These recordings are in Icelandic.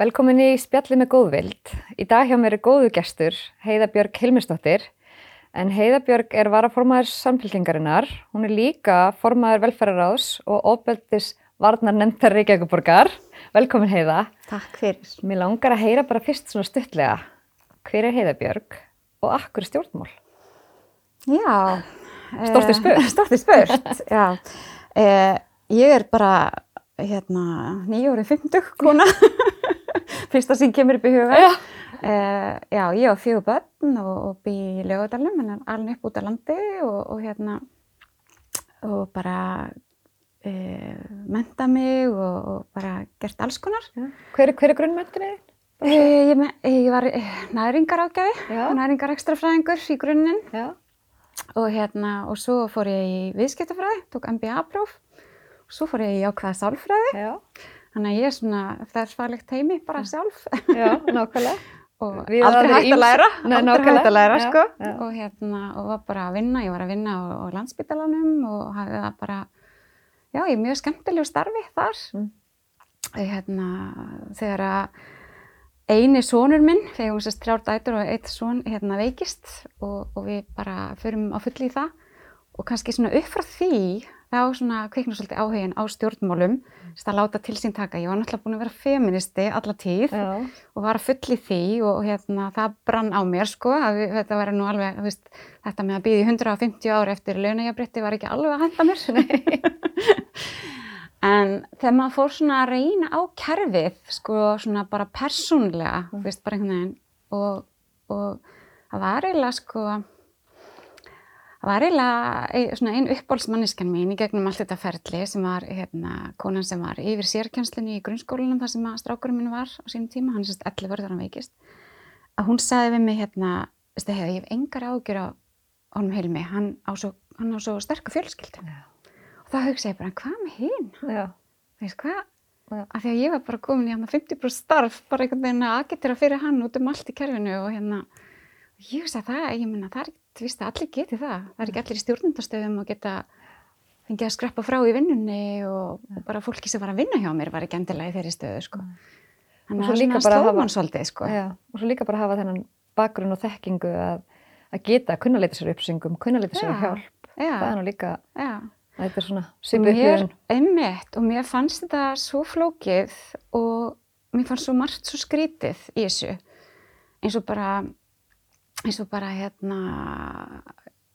Velkomin í spjalli með góðvild. Í dag hjá mér er góðu gestur, Heiða Björg Hilmisdóttir. En Heiða Björg er varaformaður samfélkingarinnar. Hún er líka formaður velferðaráðs og óbeldis varnar nefndar Reykjavíkuborgar. Velkomin Heiða. Takk fyrir. Mér langar að heyra bara fyrst svona stuttlega. Hver er Heiða Björg og akkur stjórnmál? Já. Stortið spurt. Stortið spurt, já. Eh, ég er bara hérna nýjórið 50 kona. fyrsta sem kemur upp í huga. Já. Uh, já, ég á fjögur börn og, og bý í lögadalum, hann er alveg upp út á landi og, og hérna og bara uh, menta mig og, og bara gert alls konar. Hver, hver er grunnmöntinni? Uh, ég, ég var næringar ágjafi, næringar ekstrafræðingur í grunninn og hérna og svo fór ég í viðskiptafræði, tók MBA-próf og svo fór ég í ákveða sálfræði. Já. Þannig að ég er svona, það er svalegt heimi bara sjálf. Já, nákvæmlega. og Við aldrei hægt að læra, Nei, aldrei hægt að læra já, sko. Já. Og hérna, og var bara að vinna, ég var að vinna á, á landsbytalanum og hafði það bara, já, ég er mjög skemmtilegu starfi þar. Mm. Hérna, þegar að eini sónur minn, þegar hún sérst þrjár dætur og eitt són hérna veikist og, og við bara förum á fulli í það og kannski svona upp frá því þá svona kveiknum svolítið áhugin á stjórnmálum þess að láta til sín taka. Ég var náttúrulega búin að vera feministi alla tíð Já. og var að fulli því og, hérna, það brann á mér sko að við, þetta var nú alveg, veist, þetta með að býði 150 ári eftir launajabrétti var ekki alveg að henda mér. en þegar maður fór svona að reyna á kerfið sko svona bara persónlega, mm. veist bara einhvern veginn og, og það var eiginlega sko Það var eiginlega einn uppbólsmanniskan mín í gegnum allt þetta ferli sem var hérna, konan sem var yfir sérkjænslunni í grunnskólanum þar sem að strákurinn minn var á sínum tíma, hann er sérst 11 verður hann veikist, að hún sagði við mig hérna, veistu hefur, ég hef engar ágjur á honum heilmi, hann á svo, hann á svo sterkur fjölskyldu. Og þá hugsa ég bara, hvað með hinn? Þú veist hvað? Af því að ég var bara komin í hann að 50% starf, bara einhvern veginn að agitera fyrir hann út um allt í kerfinu og hérna, ég hugsa það, ég minna, það er þú veist að allir geti það. Það er ekki allir í stjórnundastöðum og geta fengið að skreppa frá í vinnunni og ja. bara fólki sem var að vinna hjá mér var ekki endilega í þeirri stöðu sko. Þannig að það er slóman svolítið sko. Já, og svo líka bara hafa þennan bakgrunn og þekkingu að, að geta að kunna leita sér uppsingum, kunna leita sér hjálp. Já. Það er nú líka, þetta er svona svipu upplifin. Einmitt og mér fannst þetta svo flókið og mér fannst svo margt svo skrítið í þessu eins og bara eins og bara hérna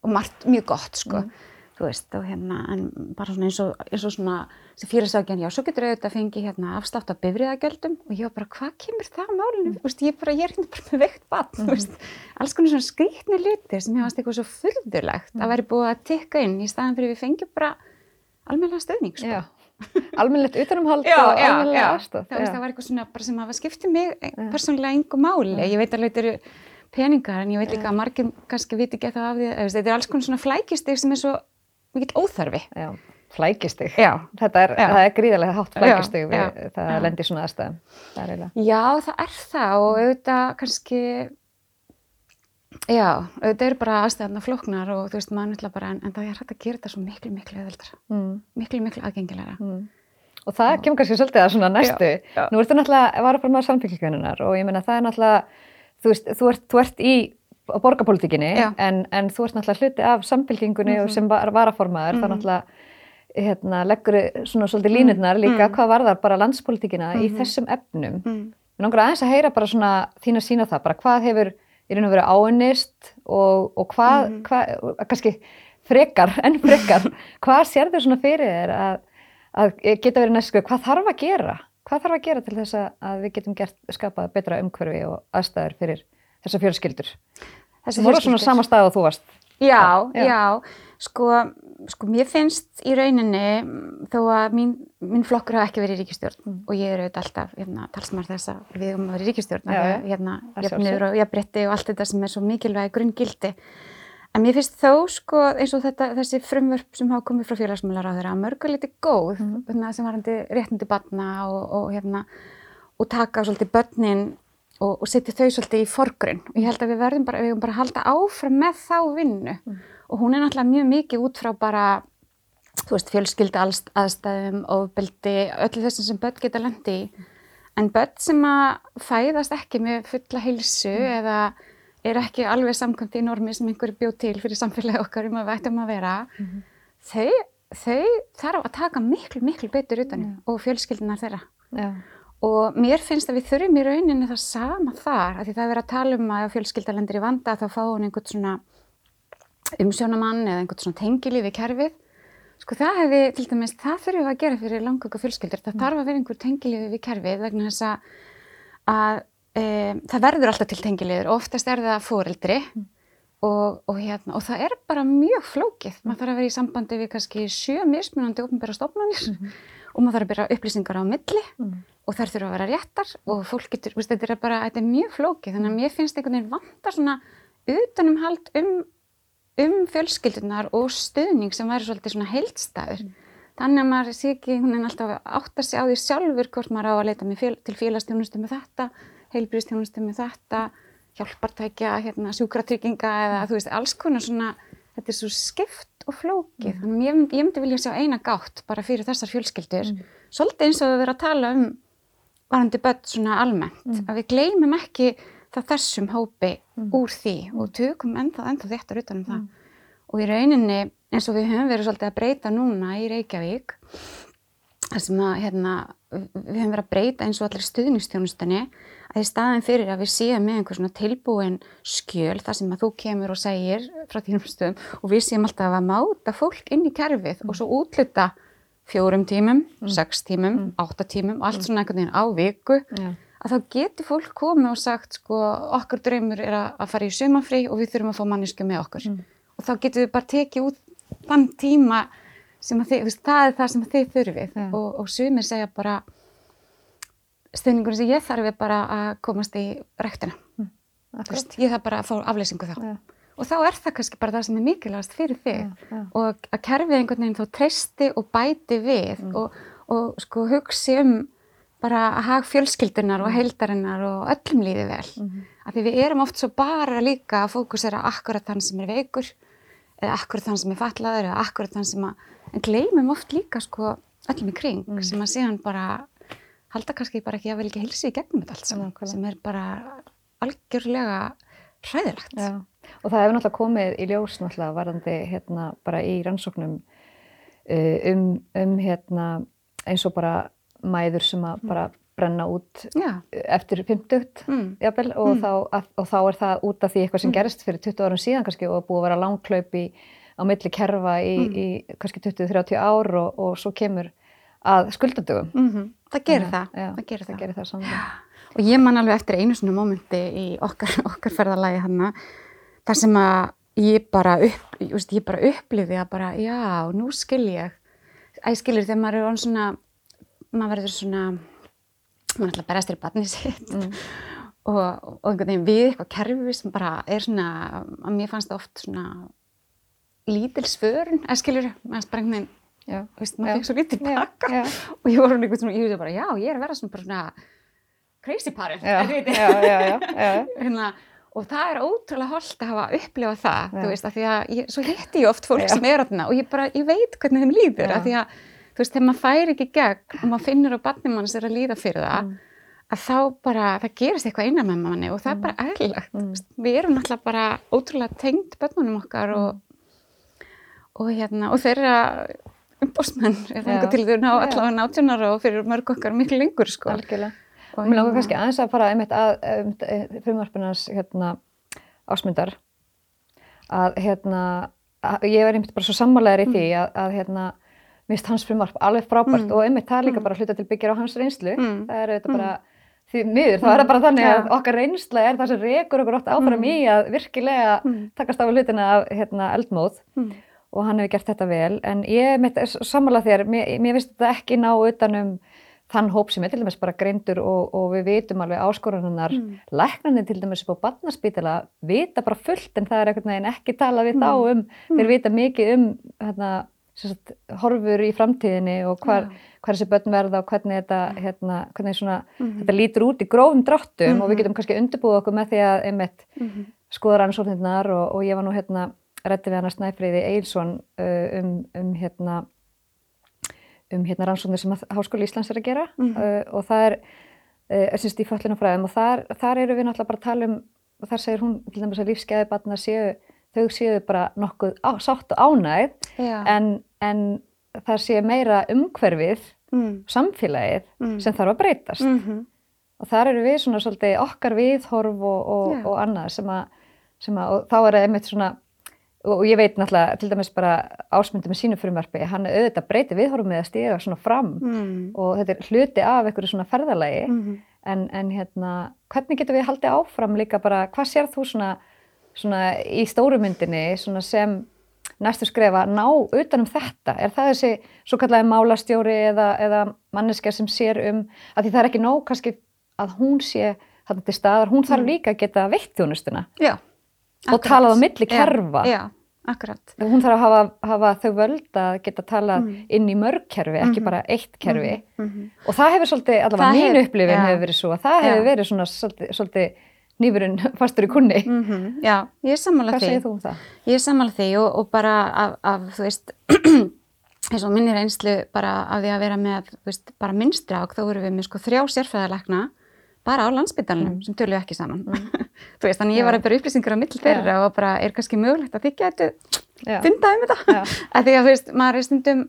og margt mjög gott sko. Mm. þú veist og hérna en bara svona eins og, eins og svona sem fyrirsákjan já svo getur auðvitað að fengi hérna afslátt af bifriðagjöldum og ég var bara hvað kemur það á málinu mm. veist, ég, bara, ég er hérna bara með veikt bann mm. alls konar svona skrítni luti sem ég hafast eitthvað svo fullurlegt að væri búið að tikka inn í staðan fyrir við fengjum bara almenna stöðning sko. almennilegt utanumhald og almennilega aðstóð það var eitthvað svona sem hafa skiptið mig persónlega peningar en ég veit líka að margir kannski viti ekki það af því að þetta er alls konar svona flækistig sem er svo mikill óþarfi. Já, flækistig. Já. Þetta er, já. er gríðarlega hátt flækistig við já, það já. lendir svona aðstæðum. Það já, það er það og auðvitað kannski, já, auðvitað eru bara aðstæðarna floknar og þú veist maður náttúrulega bara en, en það er hægt að gera þetta svo miklu, miklu öðvöldra. Mm. Miklu, miklu aðgengilega. Mm. Og það kemur kannski svolítið að svona næstu. Nú ertu náttúrulega að vara bara með samfélgjöfunar og ég menna það er náttúrulega þú veist, þú ert, þú ert í borgarpolítikinni en, en þú ert náttúrulega hluti af samfélkingunni mm -hmm. og sem var, varaformaður mm -hmm. þá mhm. náttúrulega hérna, leggur svona svolítið mhm. línurnar líka -hmm. hvað var þar bara landspolítikina í mhm. þessum efnum. Mér langar aðeins að heyra bara svona þín að sína það, bara hvað hefur í raun og veru áinnist og, og hvað, hvað, kannski frekar, enn frekar, hvað sér þau svona fyrir þér að, að geta verið næstu, hvað þarf að gera? Hvað þarf að gera til þess að við getum gert, skapað betra umhverfi og aðstæður fyrir þessa fjölskyldur? Þessi voru svona sama stað og þú varst. Já, já, já. Sko, sko mér finnst í rauninni þó að mín, mín flokkur hafa ekki verið í ríkistjórn mm. og ég er auðvitað alltaf hérna, talsmar þess að við höfum að vera í ríkistjórn, hérna, jafnir og jafnbretti og allt þetta sem er svo mikilvægi grunngildi. En mér finnst þó sko eins og þetta, þessi frumvörp sem hafa komið frá félagsmjölar á þeirra að mörguliti góð mm -hmm. sem varandi réttindi barna og, og, hérna, og taka svolítið börnin og, og setja þau svolítið í forgrunn og ég held að við verðum bara, við bara halda áfram með þá vinnu mm. og hún er náttúrulega mjög mikið út frá bara, þú veist, fjölskylda aðstæðum, ofbeldi, öllu þessum sem börn geta lendi í en börn sem að fæðast ekki með fulla heilsu mm. eða er ekki alveg samkvæmt í normi sem einhverju bjóð til fyrir samfélagi okkar um að við ættum að vera mm. þau, þau þarf að taka miklu, miklu betur utanum yeah. og fjölskyldunar þeirra yeah. og mér finnst að við þurfum í rauninni það sama þar, af því það er að tala um að fjölskyldalendir í vanda þá fá hún einhvern svona umsjónamann eða einhvern svona tengilífi kerfið Sko það hefði, til dæmis, það þurfum við að gera fyrir langöku fjölskyldur. Það mm. þarf að vera einhver tengiliði við kerfið vegna þess að, e, það verður alltaf til tengiliður. Oftast er það fóreldri mm. og, og, hérna, og það er bara mjög flókið. Mm. Maður þarf að vera í sambandi við kannski sjö mismunandi ofnbæra stofnanir -hmm. og maður þarf að byrja upplýsingar á milli mm. og þær þurfa að vera réttar og fólk getur, veist, þetta er bara, þetta er mjög flókið. Þannig að mér finnst einhvern veginn vanta svona utanumhald um um fjölskyldunar og stuðning sem væri svolítið svona heildstæður. Mm. Þannig að maður sé ekki, hún er alltaf átt að segja á því sjálfur hvort maður á að leita fél, til félagstjónustu með þetta, heilbríðstjónustu með þetta, hjálpartækja, hérna, sjúkratrygginga eða þú veist, alls konar svona, þetta er svo skipt og flókið. Mm. Þannig ég, ég myndi vilja sjá eina gátt bara fyrir þessar fjölskyldur, mm. svolítið eins og við verðum að tala um varandi börn svona almennt, mm. að við gleymum ekki það þessum hópi mm. úr því og tökum ennþá, ennþá þéttar utanum mm. það. Og í rauninni, eins og við höfum verið svolítið að breyta núna í Reykjavík, þar sem að, hérna, við höfum verið að breyta eins og allir stuðnistjónustinni, að í staðin fyrir að við séum með einhver svona tilbúin skjöl, þar sem að þú kemur og segir frá þínum stöðum og við séum alltaf að máta fólk inn í kerfið mm. og svo útluta fjórum tímum, mm. sex tímum, mm. átta tímum, allt mm. svona einhvern veginn á viku. Yeah að þá getur fólk komið og sagt sko okkar draumur er að fara í sumafrí og við þurfum að fá mannisku með okkur mm. og þá getur við bara tekið út þann tíma þið, það er það sem þið þurfið yeah. og, og sumir segja bara stuðningur sem ég þarf er bara að komast í rektina mm. ég þarf bara að fá afleysingu þá yeah. og þá er það kannski bara það sem er mikilvægast fyrir þig yeah, og að kerfið einhvern veginn þá treysti og bæti við mm. og, og sko hugsi um bara að hafa fjölskyldunar og mm. heildarinnar og öllum líði vel. Mm -hmm. Af því við erum oft svo bara líka að fókusera akkurat þann sem er veikur eða akkurat þann sem er fatlaður eða akkurat þann sem að, en gleymum oft líka sko öllum í kring mm. sem að síðan bara halda kannski bara ekki að vel ekki hilsi í gegnum þetta allt saman, ja, sem er bara algjörlega hræðilegt. Já. Og það hefur náttúrulega komið í ljós náttúrulega varandi hérna bara í rannsóknum uh, um, um hérna eins og bara mæður sem að mm. bara brenna út Já. eftir 50 mm. jafnvel, og, mm. Þá, og þá er það út af því eitthvað sem mm. gerist fyrir 20 árum síðan kannski og búið að vera langklaup í, á milli kerfa í, mm. í kannski 20-30 ár og, og svo kemur að skuldadögum. -hmm. Það gerir það. Já, það gerir það. það, það og ég man alveg eftir einu svona mómenti í okkar, okkar ferðalagi hann þar sem að ég bara, upp, ég bara upplifi að bara já, nú skil ég að ég skilir þegar maður er svona maður verður svona, maður ætla að berast þér í barnið sitt mm. og, og einhvern veginn við eitthvað kerfi sem bara er svona, að mér fannst það oft svona lítilsförun, eða skiljur, maður veginn, já, veist, maður fekk svo lítið baka já, já. og ég voru einhvern svona, ég veist bara, já, ég er að vera svona bara svona crazy parent, veit hérna, og það er ótrúlega holdt að hafa upplifað það, þú veist, af því að ég, svo hitti ég oft fólk sem er að þarna og ég bara, ég veit hvernig þeim líður, af því að þú veist, þegar maður fær ekki gegn og maður finnur á barnum manns er að líða fyrir það, mm. að þá bara, það gerist eitthvað innan með manni og það er bara eðlilegt. Mm. Við erum náttúrulega bara ótrúlega tengt börnunum okkar og, mm. Og, hérna, og þeirra umbósmenn er einhver til að ná allavega nátjónar og fyrir mörg okkar miklu lengur, sko. Algjörlega. Og mér langar hérna- kannski aðeins að fara einmitt að, að frumvarpunars hérna, ásmyndar, að hérna, að ég er einmitt bara svo sammálegar í því mm. að, að hérna, mist hans frumvarp alveg frábært mm. og einmitt það er líka mm. bara hluta til byggjar á hans reynslu mm. það er auðvitað bara mm. því miður, þá er það bara þannig að okkar reynsla er það sem rekur okkur ótt áfram í að virkilega takast á hlutina af hérna, eldmóð og hann hefur gert þetta vel en ég mitt er sammálað þér mér, mér finnst þetta ekki ná utanum þann hóp sem er til dæmis bara greindur og, og við vitum alveg áskorunar mm. læknarnir til dæmis upp á barnaspítala vita bara fullt en það er ekkert neginn ekki talað við mm. þá um, þeir vita mikið um hérna, sagt, horfur í framtíðinni og hvar, hvar þessi börn verða og hvernig þetta, hérna, hvernig svona, mm þetta lítur út í grófum dráttum mm og við mhm. getum kannski undirbúið okkur með því að einmitt mm -hmm. skoða rannsóknirnar og, og ég var nú hérna rætti við hann að Snæfriði Eilsson uh, um, um hérna um hérna rannsóknir sem Háskóli Íslands er að gera mhm. uh, og það er uh, semst í föllunafræðum og þar, þar eru við náttúrulega bara að tala um og þar segir hún til dæmis að lífskeiði batna séu, þau séu bara nokkuð á, sátt og ánægð en, en það sé meira umhverfið, mm. samfélagið mm. sem þarf að breytast mm -hmm. og þar eru við svona svolítið okkar viðhorf og, og, og annað sem að, sem að og þá er það einmitt svona og ég veit náttúrulega til dæmis bara ásmyndi með sínu frumvarfi, hann auðvitað breyti viðhorfum með að stiga svona fram mm. og þetta er hluti af einhverju svona ferðalagi -hmm. en, en hérna hvernig getur við haldið áfram líka bara, hvað sér þú svona, svona í stórumyndinni svona sem næstu skrefa ná utanum þetta? Er það þessi svo kallega málastjóri eða, eða manneska sem sér um að því það er ekki nóg kannski að hún sé þetta til staðar, hún þarf mm. líka að geta veitt þjónustuna og talað á milli kerfa. Já, já, akkurat. Hún þarf að hafa, hafa þau völd að geta talað mm. inn í mörg kerfi, ekki mm -hmm. bara eitt kerfi -hmm. -hmm. og það hefur svolítið, allavega mínu upplifin hefur verið svo að það hefur verið svona svolítið, svolítið nýfurinn fastur í kunni. Mm -hmm. Já, ég er sammálað því. Hvað segir þú um það? Ég er sammálað því og, og bara af, af, þú veist, eins og minnir einslu bara af því að vera með, þú veist, bara minnstri ák, þá vorum við með sko þrjá sérfæðarleikna bara á landsbyttalunum mm. sem tölu ekki saman. Mm. þú veist, þannig ég var að bera upplýsingar á mill þeirra og bara er kannski mögulegt að þykja þetta, funda um þetta. að því að, þú veist, maður er stundum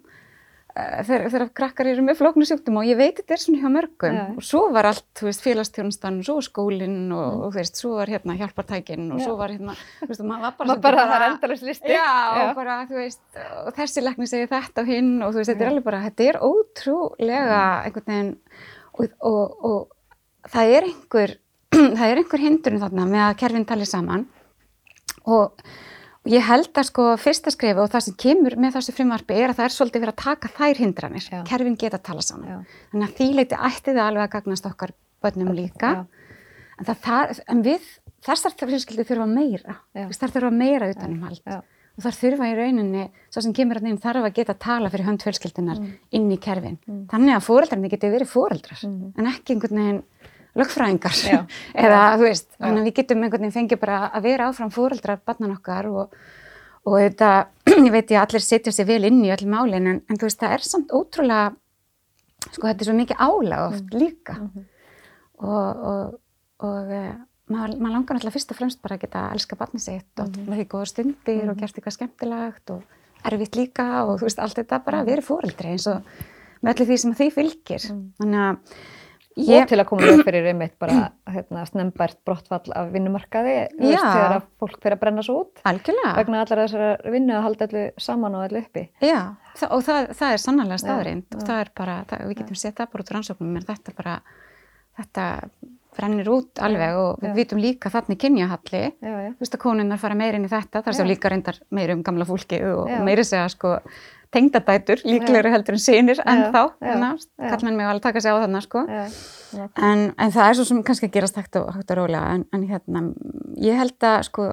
Eh, þegar krakkar eru með flóknu sjúkdum og ég veit þetta er svona hjá mörgum ja. og svo var allt, þú veist, félagstjónustan svo skólinn og, mm. og þú veist, svo var hérna hjálpartækinn og ja. svo var hérna þú veist, maður var bara maður bara, það er endalist listi já, já, og bara, þú veist, og þessi lekni segir þetta og hinn og þú veist, þetta er alveg bara þetta er ótrúlega einhvern veginn og, og, og það er einhver það er einhver hindurinn þarna með að kerfinn tali saman og Ég held að sko fyrsta skrifu og það sem kemur með þessu frumvarfi er að það er svolítið verið að taka þær hindranir. Já. Kerfin geta að tala saman. Já. Þannig að því leiti ætti það alveg að gagnast okkar bönnum líka. En, það, en við, þessar fyrirskildi þurfa meira. Þessar þurfa meira utanum hald. Og þar þurfa í rauninni, svo sem kemur að nefn, þarf að geta að tala fyrir hönd fjölskyldunar mm. inn í kerfin. Mm. Þannig að fóreldrarnir geti verið fóreldrar, mm. en ekki einhvern veginn lögfræðingar eða þú veist, þannig að við getum einhvern veginn fengið bara að vera áfram fóreldrar barnan okkar og, og þetta, ég veit ég að allir setja sér vel inn í öll málinn en, en þú veist, það er samt ótrúlega sko þetta er svo mikið álag oft mm. líka mm -hmm. og, og, og e, maður, maður langar alltaf fyrst og fremst bara að geta að elska barni sitt og með því góða stundir -hmm. og gert eitthvað skemmtilegt og erfitt líka og þú veist, allt þetta bara að vera fóreldri eins og með allir því sem því fylgir mm. þannig að Ég... og til að koma upp fyrir einmitt bara hérna, snembært brottfall af vinnumarkaði veist, þegar að fólk fyrir að brenna svo út Algjörlega. vegna allar þessara vinnu að halda allir saman og allir uppi. Já, Þa, og það, það er sannlega staðrind og það er bara, það, við getum sett það bara út úr ansóknum en þetta bara þetta brennir út alveg og við já. vitum líka þannig kynjahalli þú veist að konunnar fara meirinn í þetta þar sem líka reyndar meir um gamla fólki og meiri segja sko tengdadætur, líklegri heldur en sínir en þá, kallmenn mig alveg taka sig á þarna sko. En, en það er svo sem kannski gerast hægt og, hægt og rólega en, en hérna, ég held að sko,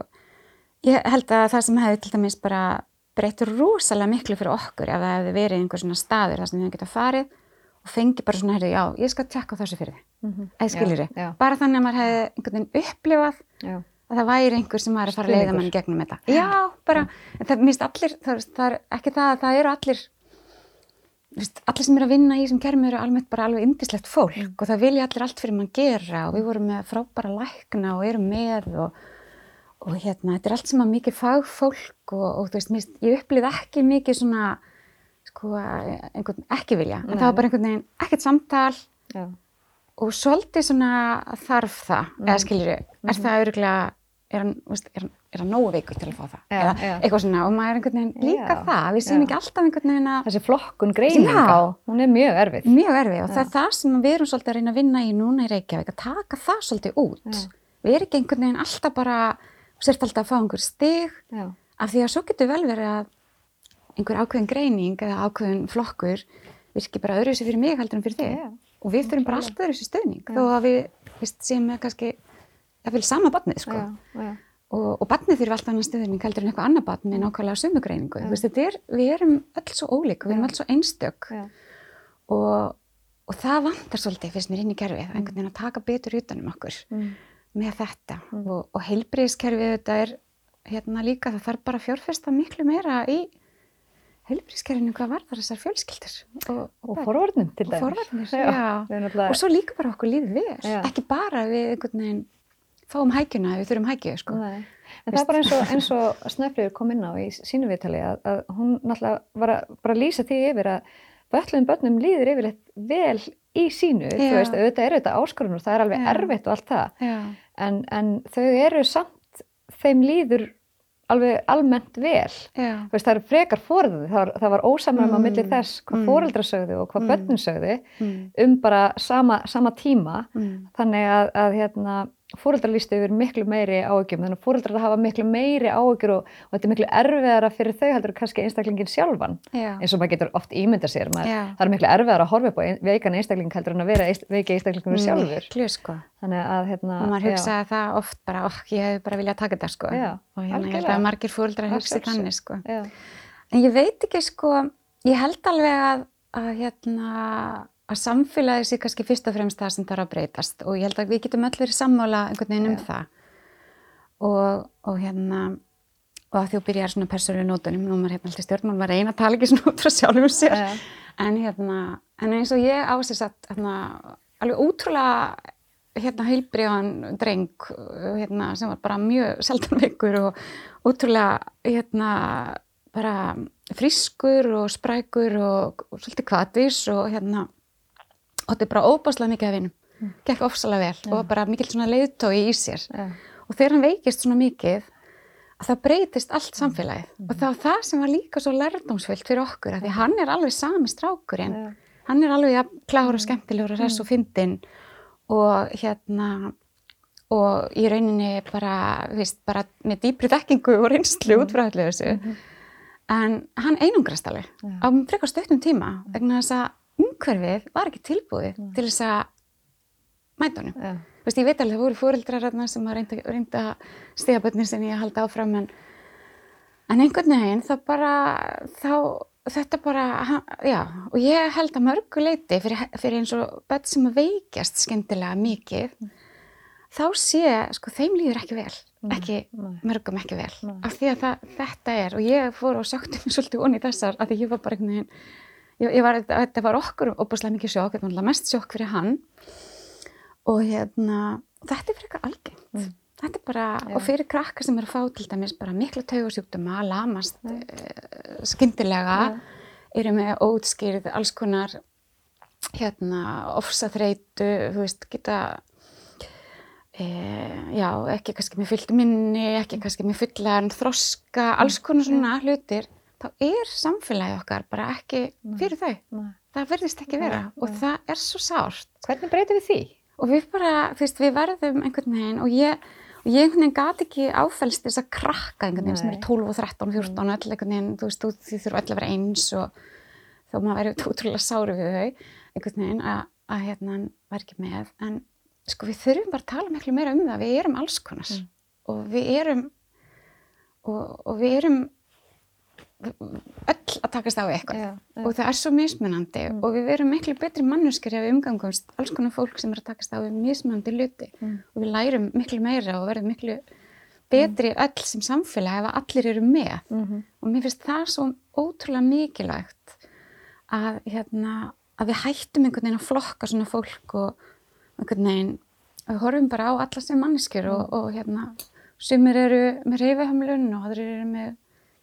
ég held að það sem hefði til dæmis bara breytur rosalega miklu fyrir okkur ef það hefði verið einhver svona staður þar sem við hefum getað farið og fengið bara svona, já, ég skal tjekka þessu fyrir þið, mm -hmm. eða skilir þið bara þannig að maður hefði einhvern veginn upplifað já að það væri einhver sem var að fara að leiða mann gegnum þetta. Já, bara, það allir, það, það er ekki það að það eru allir, viðst, allir sem eru að vinna í þessum kermi eru almennt bara alveg indislegt fólk mm. og það vilja allir allt fyrir mann gera og við vorum með frábæra lækna og erum með og, og hérna, þetta er allt sem að mikið fagfólk og, og þú veist, minnst, ég upplýð ekki mikið svona, sko, einhvern ekki vilja, en Nei. það var bara einhvern veginn ekkert samtal Já. og svolítið svona þarf það, mm. eða skiljur, er mm -hmm. það öruglega er hann, veist, er, er hann nógu veikur til að fá það? Já, eða já. eitthvað svona og maður er einhvern veginn líka já, það, við séum ekki alltaf einhvern veginn að þessi flokkun greining á, hún er mjög erfið. Mjög erfið og það er það sem við erum svolítið að reyna að vinna í núna í Reykjavík að taka það svolítið út. Við erum ekki einhvern veginn alltaf bara sért alltaf að fá einhver stig af því að svo getur vel verið að einhver ákveðin greining eða ákveðin flokkur virki bara öðru þessi fyrir mig heldur en fyrir þig. Og við þurfum bara alltaf öðru þessi stöðning þó að við séum kannski það vil sama barnið sko. já, já. og, og barnið þurfi alltaf annan stuðning heldur en eitthvað annar barn með nákvæmlega sumugreiningu við erum öll svo ólík við erum öll svo einstök. Og, og það vandar svolítið fyrst mér inn í kerfið, mm. einhvern veginn að taka betur utanum okkur mm. með þetta. Mm. og, og heilbriðskerfið þetta er hérna líka það þarf bara fjórfesta miklu meira í heilbríðskerfinu hvað var þar þessar fjölskyldur og, og forvarnum til dæmis. og og svo líka bara okkur lífið við. Ekki bara við einhvern veginn fáum hækjuna við þurfum hækju sko. en Vist? það er bara eins og, eins og Snæfriður kom inn á í sínu viðtali að, að hún náttúrulega var að bara lýsa því yfir að börnum börnum líður yfirleitt vel í sínu, þú veist, auðvitað eru þetta áskorunur, það er alveg erfitt og allt það en, en þau eru samt þeim líður alveg almennt vel veist, það er frekar fórðuð, það, það var ósamræma mm. á milli þess hvað mm. fóreldra sögðu og hvað mm. börnun sögðu mm. um bara sama, sama tíma mm. þannig að, að hérna fóreldrar lístu yfir miklu meiri áökjum þannig að fóreldrar hafa miklu meiri áökjur og, og þetta er miklu erfiðara fyrir þau heldur kannski einstaklingin sjálfan Já. eins og maður getur oft ímynda sér maður, það er miklu erfiðara að horfa upp á veikan einstakling heldur en að vera veiki einstaklingunum mm, sjálfur. Miklu sko. Þannig að hérna og maður hugsaði það oft bara okk ég hef bara viljað taka þetta sko. Já, og hérna ég held að margir fóreldrar hugsi þannig sko. Já. en ég veit ekki sko ég held alveg að, að hérna að samfélagi sé kannski fyrst og fremst það sem þarf að breytast og ég held að við getum öll verið sammála einhvern veginn um ja. það og, og hérna og að því að byrja svona persónu nótunum nú maður hérna alltaf stjórnmál var eina að tala ekki svona út frá sjálfum sér ja. en hérna en eins og ég ásist að hérna, alveg útrúlega hérna heilbriðan dreng hérna sem var bara mjög seldan veikur og útrúlega hérna bara frískur og sprækur og, og svolítið kvatis og hérna og þetta er bara óbáslega mikið af vinnum mm. gekk ofsalega vel ja. og bara mikil svona leiðtói í sér ja. og þegar hann veikist svona mikið að það breytist allt samfélagið mm. og það var það sem var líka svo lærdomsfyllt fyrir okkur að því hann er alveg sami strákurinn ja. hann er alveg ja, klára og skemmtilegur og res og fyndin og hérna og í rauninni bara, veist, bara með dýpri dekkingu og reynslu út frá allir þessu -hmm. en hann einungrast alveg á frekar stöktum tíma vegna þess að umhverfið var ekki tilbúið mm. til þess að mæta honum. Yeah. Veist, ég veit alveg það voru fóreldrar sem að reynda, reynda stiga bönnir sem ég haldi áfram en, en einhvern veginn þá bara þá, þetta bara, já og ég held að mörgu leiti fyrir, fyrir eins og bönn sem að veikjast skemmtilega mikið mm. þá sé, sko, þeim líður ekki vel mm. ekki, mörgum ekki vel af því að það, þetta er og ég fór og sökti mér svolítið onni þessar að því ég var bara einhvern veginn ég, ég var, þetta var okkur opaslega mikið sjokk, þetta var mest sjokk fyrir hann og hérna þetta er fyrir eitthvað algengt mm. þetta er bara, Já. og fyrir krakka sem eru að fá til dæmis bara miklu taugursjúkduma lamast mm. uh, skyndilega mm. eru með ótskýrð alls konar hérna ofsaþreitu, þú veist, geta e, já, ekki kannski með fyllt minni, ekki kannski með fullan þroska, alls konar svona hlutir þá er samfélagi okkar bara ekki fyrir þau. Nei. Það verðist ekki vera nei, og nei. það er svo sárt. Hvernig breytum við því? Og við bara, þú veist, við verðum einhvern veginn og ég, og ég einhvern veginn gati ekki áfælst þess að krakka einhvern veginn sem eru 12 og 13 og 14 og öll einhvern veginn, þú veist, því þurfu öll að vera eins og þó maður verið útrúlega sári við þau, einhvern veginn að, að hérna verð ekki með. En sko við þurfum bara að tala miklu meira um það, við erum alls konars mm. og við erum, og, og við erum öll að takast á eitthvað já, já. og það er svo mismunandi mm. og við verum miklu betri manneskari ef við umgangumst alls konar fólk sem er að takast á við mismunandi luti mm. og við lærum miklu meira og verðum miklu betri mm. öll sem samfélag ef allir eru með -hmm. og mér finnst það svo ótrúlega mikilvægt að, hérna, að við hættum einhvern veginn að flokka svona fólk og einhvern veginn við horfum bara á alla sem manneskjur og, mm. og hérna sumir eru með reyfahömlun og aðrir eru með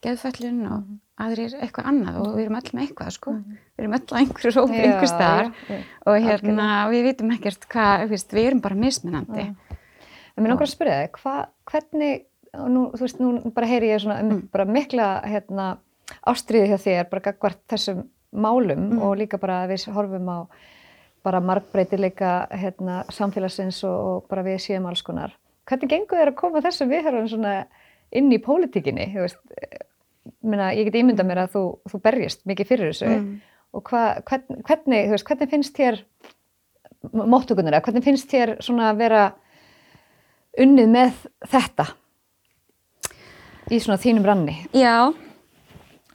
geðfællin og mm. aðrir eitthvað annað og við erum öll með eitthvað sko mm. við erum öll á einhverju rópi einhver staðar ja, og hérna Alkjörn. við vitum ekkert hvað, við, við erum bara mismunandi ja. En mér langar að spyrja þig, hva, hvernig nú, þú veist, nú bara heyri ég svona mm. bara mikla hérna ástriði hjá þér, bara gagvart þessum málum mm. og líka bara að við horfum á bara markbreytileika hérna samfélagsins og, og bara við séum alls konar. Hvernig gengur þér að koma þessum viðhörðum svona inn í pólitíkinni, þú veist minna, ég get ímynda mér að þú, þú berjist mikið fyrir þessu. Mm. og hva, hvern, hvernig, veist, hvernig finnst þér móttökunar eða hvernig finnst þér svona að vera unnið með þetta? Í svona þínum ranni? Já,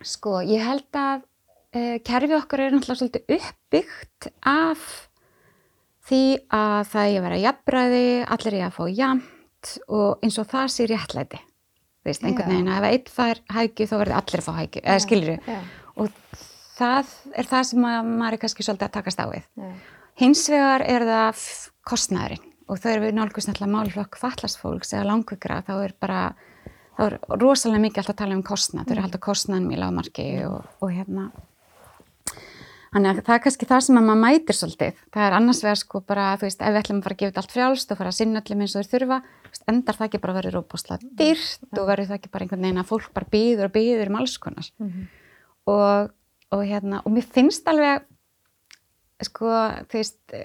sko ég held að uh, kerfið okkar er náttúrulega svolítið uppbyggt af því að það er að vera jafnbræði, allir er að fá jamt og eins og það sé réttlæti veist, einhvern veginn að ef einn fær hækju þá verður allir að fá hækju, eða skilur og það er það sem maður er kannski svolítið að takast á við. Hins vegar er það kostnæðurinn og þau eru við nálgust náttúrulega málflokk fallasfólks eða langvíkra þá er bara, þá er rosalega mikið alltaf að tala um kostnæð, þau eru alltaf kostnæðan mjög lágmarki og, og hérna. Þannig að það er kannski það sem maður mætir svolítið. Það er annars vegar sko bara, þú veist, ef við ætlum að fara að gefa þetta allt frjálst og fara að sinna öllum eins og þurfa, endar það ekki bara að vera róbúslega dyrrt og verður það ekki bara einhvern veginn að fólk bara býður og býður um alls konar. Mm -hmm. og, og hérna, og mér finnst alveg, sko, þú veist,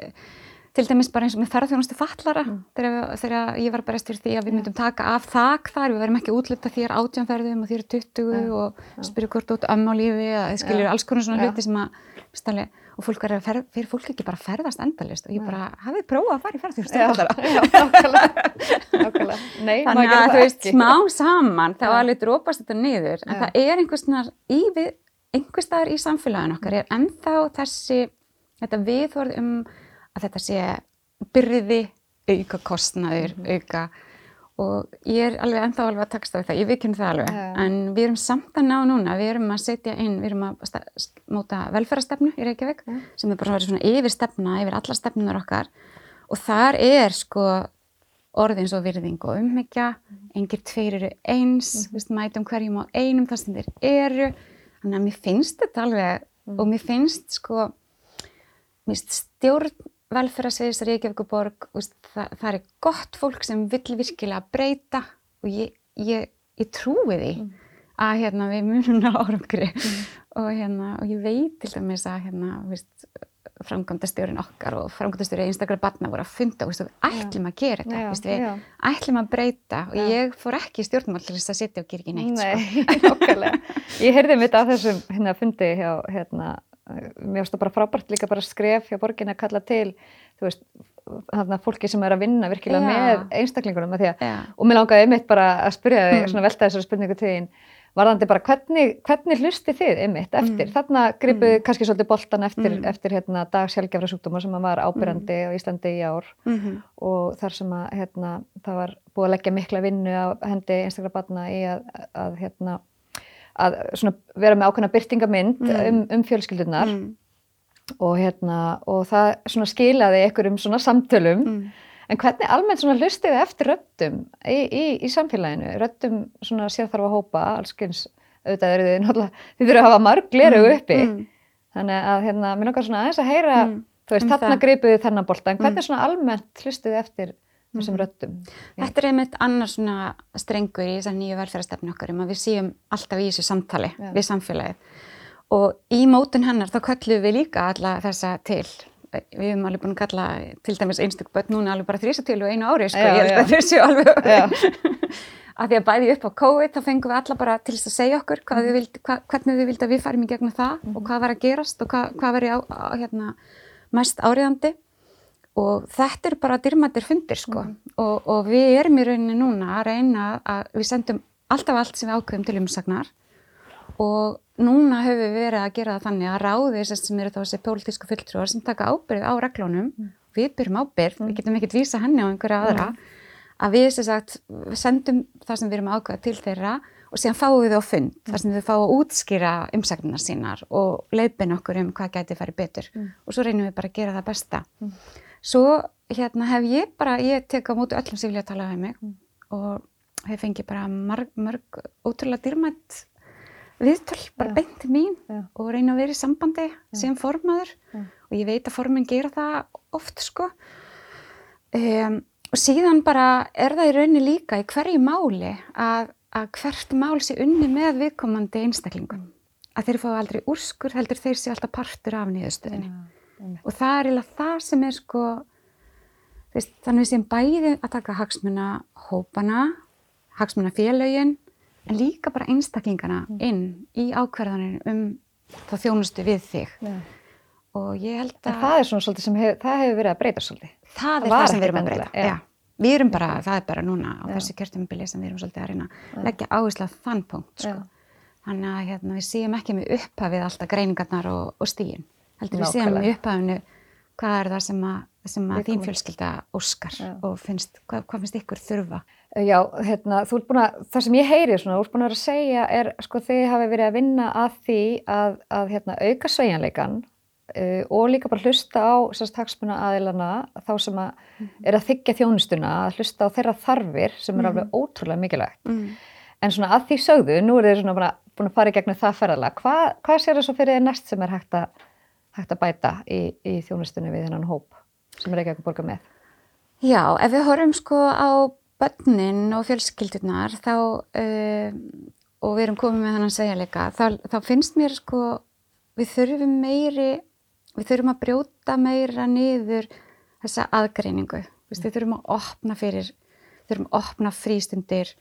til dæmis bara eins og með ferðarþjónustu fallara mm. þegar, þegar ég var bara eftir því að við myndum taka af þak þar, við verðum ekki útlöpta þér átjánferðum og þér 20 ja. og ja. spyrja hvort út ömm á lífi eða skiljur ja. alls konar svona hluti sem að stali, og fólk er að ferð, fyrir fólk ekki bara ferðast endalist og ég bara hafið prófað að fara í ferðarþjónustu fallara þannig að þú veist smá saman þá alveg drópast þetta niður en það er einhvers staðar í samfélagin okkar er ennþá þessi þetta viðhorð um að þetta sé byrði, auka kostnaður, mm -hmm. auka og ég er alveg ennþá alveg að taksta á það, ég vikinn það alveg, yeah. en við erum samt að ná núna, við erum að setja inn, við erum að móta velferðarstefnu í Reykjavík yeah. sem er bara svona yfir stefna, yfir alla stefnunar okkar og þar er sko orðins og virðing og umhyggja, mm. engir tveir eru eins, mm -hmm. við mætum hverjum á einum þar sem þeir eru, þannig að mér finnst þetta alveg mm. og mér finnst sko, mér finnst stjórn velferðarsviðis Reykjavíkuborg, það, það er gott fólk sem vil virkilega breyta og ég, ég, ég trúi því mm. að hérna, við munum á árangri mm. og, hérna, og ég veit til dæmis að hérna, framkvæmdastjórin okkar og framkvæmdastjóri einstaklega barna voru að funda og við ætlum að gera þetta, já, við já. ætlum að breyta og já. ég fór ekki í stjórnmál til þess að sitja og gera ekki neitt. Nei, sko. ég heyrði mitt af þessum hérna, fundi hjá hérna mér finnst það bara frábært líka bara skref hjá borgin að kalla til þú veist, þarna fólki sem er að vinna virkilega Já. með einstaklingunum að að, og mér langaði einmitt bara að spyrja þig, mm. svona velta þessari spurningu til þín varðandi bara hvernig, hvernig hlusti þið einmitt eftir, mm. þarna gripuð mm. kannski svolítið boltan eftir, mm. eftir hérna, dagsjálfgefra sjúkdóma sem var ábyrjandi mm. á Íslandi í ár -hmm. og þar sem að hérna, það var búið að leggja mikla vinnu á hendi einstaklega barna í að, að hérna að vera með ákveðna byrtingamind mm. um, um fjölskyldunar mm. og, hérna, og það skilaði um svona samtölum mm. en hvernig almennt hlustið eftir röttum í, í, í samfélaginu, röttum sérþarfa hópa, allskyns auðvitað eru þið náttúrulega, þið þurfum að hafa marg gleru mm. uppi, mm. þannig að hérna, mér nokkar svona aðeins að heyra, þú veist, um þarna greipuðu þennan bolta, en hvernig svona almennt hlustið eftir þessum mhm. röttum. Þetta er einmitt annars svona strengur í þessar nýju velferðarstefni okkar um að við séum alltaf í þessu samtali Já. við samfélagið og í mótun hennar þá kallum við líka alla þessa til. Við hefum alveg búin að kalla til dæmis einstaklega börn núna alveg bara þrýsa til og einu ári sko, já, ég held að þau séu alveg að því að bæði upp á COVID þá fengum við alla bara til þess að segja okkur hvað mm. vild, hva, hvernig við vildum að við farum í gegnum það mm. og hvað var að gerast og hvað, hvað var í á, á, hérna, mest áriðandi og þetta er bara dyrmættir fundir sko mm. og, og við erum í rauninni núna að reyna að við sendum alltaf allt sem við ákveðum til umsagnar og núna höfum við verið að gera það þannig að ráði sem eru þá þessi pólitísku fulltrúar sem taka ábyrð á reglónum, mm. við byrjum ábyrð, mm. við getum ekkert vísa henni á einhverja aðra, mm. að við sagt, sendum það sem við erum ákveða til þeirra og síðan fáum við á fund, mm. þar sem við fáum að útskýra umsagnarnar sínar og leipin okkur um hvað gæti farið betur og svo reynum við bara að gera það besta. Svo hérna hef ég bara, ég tek á mótu öllum sem vilja tala um mig mm. og hef fengið bara mörg, mörg ótrúlega dýrmætt viðtöl, bara ja. beint mín ja. og reyna að vera í sambandi ja. sem formaður og ég veit að formin gera það oft sko. Um, og síðan bara er það í rauninni líka í hverju máli að, að hvert mál sé unni með viðkomandi einstaklingum. Að þeir fá aldrei úrskur, heldur þeir sé alltaf partur af nýðustöðinni og það er eiginlega það sem er sko veist, þannig séum bæði að taka hagsmuna hópana hagsmuna félögin en líka bara einstaklingana mm. inn í ákverðanir um þá þjónustu við þig ja. og ég held að en það er svona svolítið sem hef, það hefur verið að breyta svolítið það, það er það sem við erum að breyta ja. við erum bara, það er bara núna á ja. þessu kjörtumubili sem við erum svolítið að reyna að leggja áherslu á þann punkt sko. þannig að hérna, við séum ekki með upphafið alltaf greiningarnar og, og stígin heldur við séum í upphafinu hvað er það sem sem að þín fjölskylda óskar Já. og finnst, hvað, hvað finnst ykkur þurfa? Já, hérna, þú ert búin að, það sem ég heyri svona, þú ert búin að vera að segja er, sko, þið hafi verið að vinna að því að, að hérna, auka sveigjanleikan uh, og líka bara hlusta á sérstaksmuna aðilana, þá sem að mm -hmm. er að þykja þjónustuna, að hlusta á þeirra þarfir sem er mm -hmm. alveg ótrúlega mikilvægt. Mm -hmm. En svona að því sögðu, nú er þið svona búin að fara í gegnum það ferðala, Hva, hvað sér það svo fyrir næst sem er hægt að, hægt að bæta í, í þjónustunni við þennan hóp? sem Reykjavík borgar með? Já, ef við horfum sko á börnin og fjölskyldunar þá uh, og við erum komið með þannig að segja leika þá, þá finnst mér sko við þurfum meiri við þurfum að brjóta meira niður þessa aðgreiningu við þurfum að opna fyrir þurfum að opna frístundir